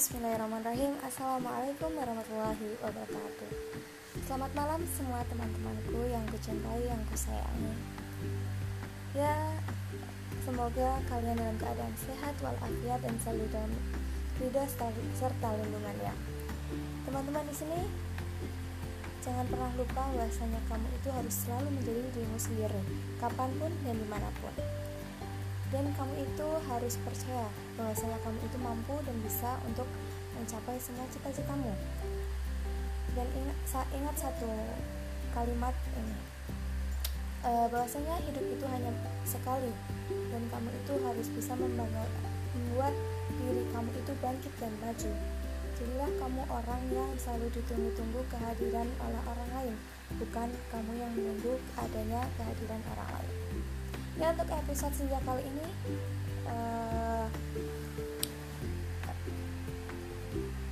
Bismillahirrahmanirrahim. Assalamualaikum warahmatullahi wabarakatuh. Selamat malam semua teman-temanku yang kucintai, yang kusayangi. Ya, semoga kalian dalam keadaan sehat walafiat dan selalu dalam ridha serta lindungan ya Teman-teman di sini Jangan pernah lupa bahwasanya kamu itu harus selalu menjadi dirimu sendiri Kapan pun dan di mana pun dan kamu itu harus percaya bahwasanya kamu itu mampu dan bisa untuk mencapai semua cita-citamu dan ingat, ingat satu kalimat ini. E, bahwasanya hidup itu hanya sekali. Dan kamu itu harus bisa membuat diri kamu itu bangkit dan maju. Jadilah kamu orang yang selalu ditunggu-tunggu kehadiran oleh orang lain bukan kamu yang menunggu adanya kehadiran orang lain ya untuk episode senja kali ini uh,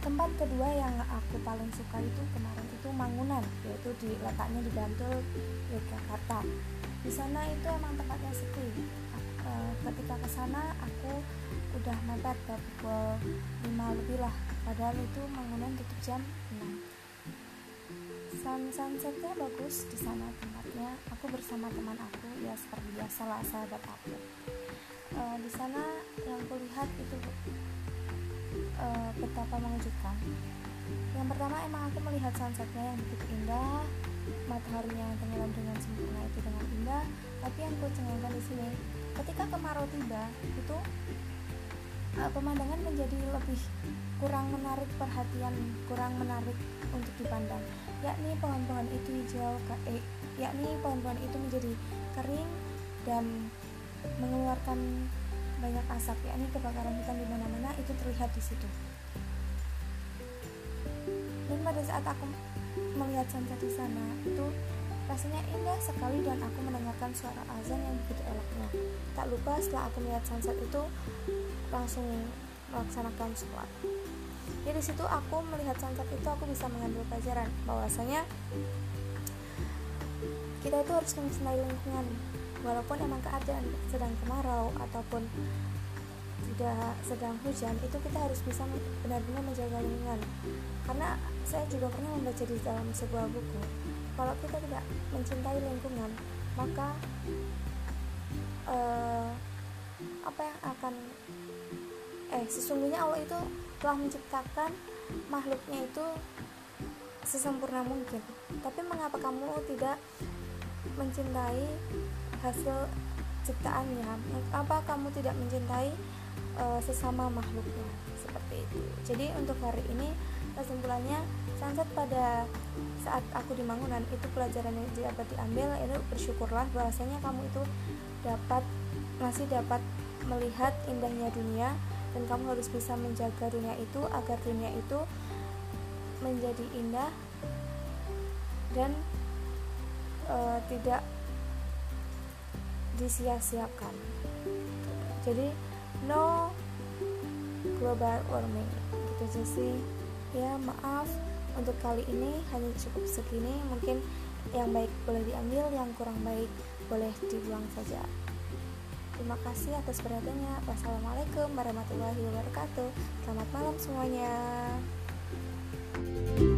tempat kedua yang aku paling suka itu kemarin itu Mangunan yaitu di letaknya di Bantul Yogyakarta. Di sana itu emang tempatnya sepi. Uh, ketika ke sana aku udah mepet ke pukul 5 lebih lah. Padahal itu Mangunan tutup jam 6 sun sunsetnya bagus di sana tempatnya aku bersama teman aku ya seperti biasa lah sahabat aku e, di sana yang kulihat itu e, betapa mengejutkan yang pertama emang aku melihat sunsetnya yang begitu indah mataharinya yang tenggelam dengan sempurna itu dengan indah tapi yang kucengangkan di sini ketika kemarau tiba itu uh, pemandangan menjadi lebih kurang menarik perhatian, kurang menarik untuk dipandang. Yakni pohon-pohon itu hijau, eh, yakni pohon-pohon itu menjadi kering dan mengeluarkan banyak asap, yakni kebakaran hutan di mana-mana itu terlihat di situ. Dan pada saat aku melihat sunset di sana, itu rasanya indah sekali dan aku mendengarkan suara azan yang begitu eloknya. Tak lupa setelah aku melihat sunset itu, langsung melaksanakan sholat ya di situ aku melihat sunset itu aku bisa mengambil pelajaran bahwasanya kita itu harus mencintai lingkungan walaupun emang keadaan sedang kemarau ataupun tidak sedang hujan itu kita harus bisa benar-benar menjaga lingkungan. Karena saya juga pernah membaca di dalam sebuah buku kalau kita tidak mencintai lingkungan maka uh, apa yang akan eh sesungguhnya Allah itu telah menciptakan makhluknya itu sesempurna mungkin. Tapi mengapa kamu tidak mencintai hasil ciptaannya. Apa kamu tidak mencintai uh, sesama makhluknya? Seperti itu. Jadi untuk hari ini kesimpulannya sunset pada saat aku di Mangunan itu pelajaran yang dapat diambil itu bersyukurlah bahwasanya kamu itu dapat masih dapat melihat indahnya dunia dan kamu harus bisa menjaga dunia itu agar dunia itu menjadi indah dan uh, tidak disia-siakan. Jadi no global warming gitu aja sih. Ya maaf untuk kali ini hanya cukup segini. Mungkin yang baik boleh diambil, yang kurang baik boleh dibuang saja. Terima kasih atas perhatiannya. Wassalamualaikum warahmatullahi wabarakatuh. Selamat malam semuanya. thank you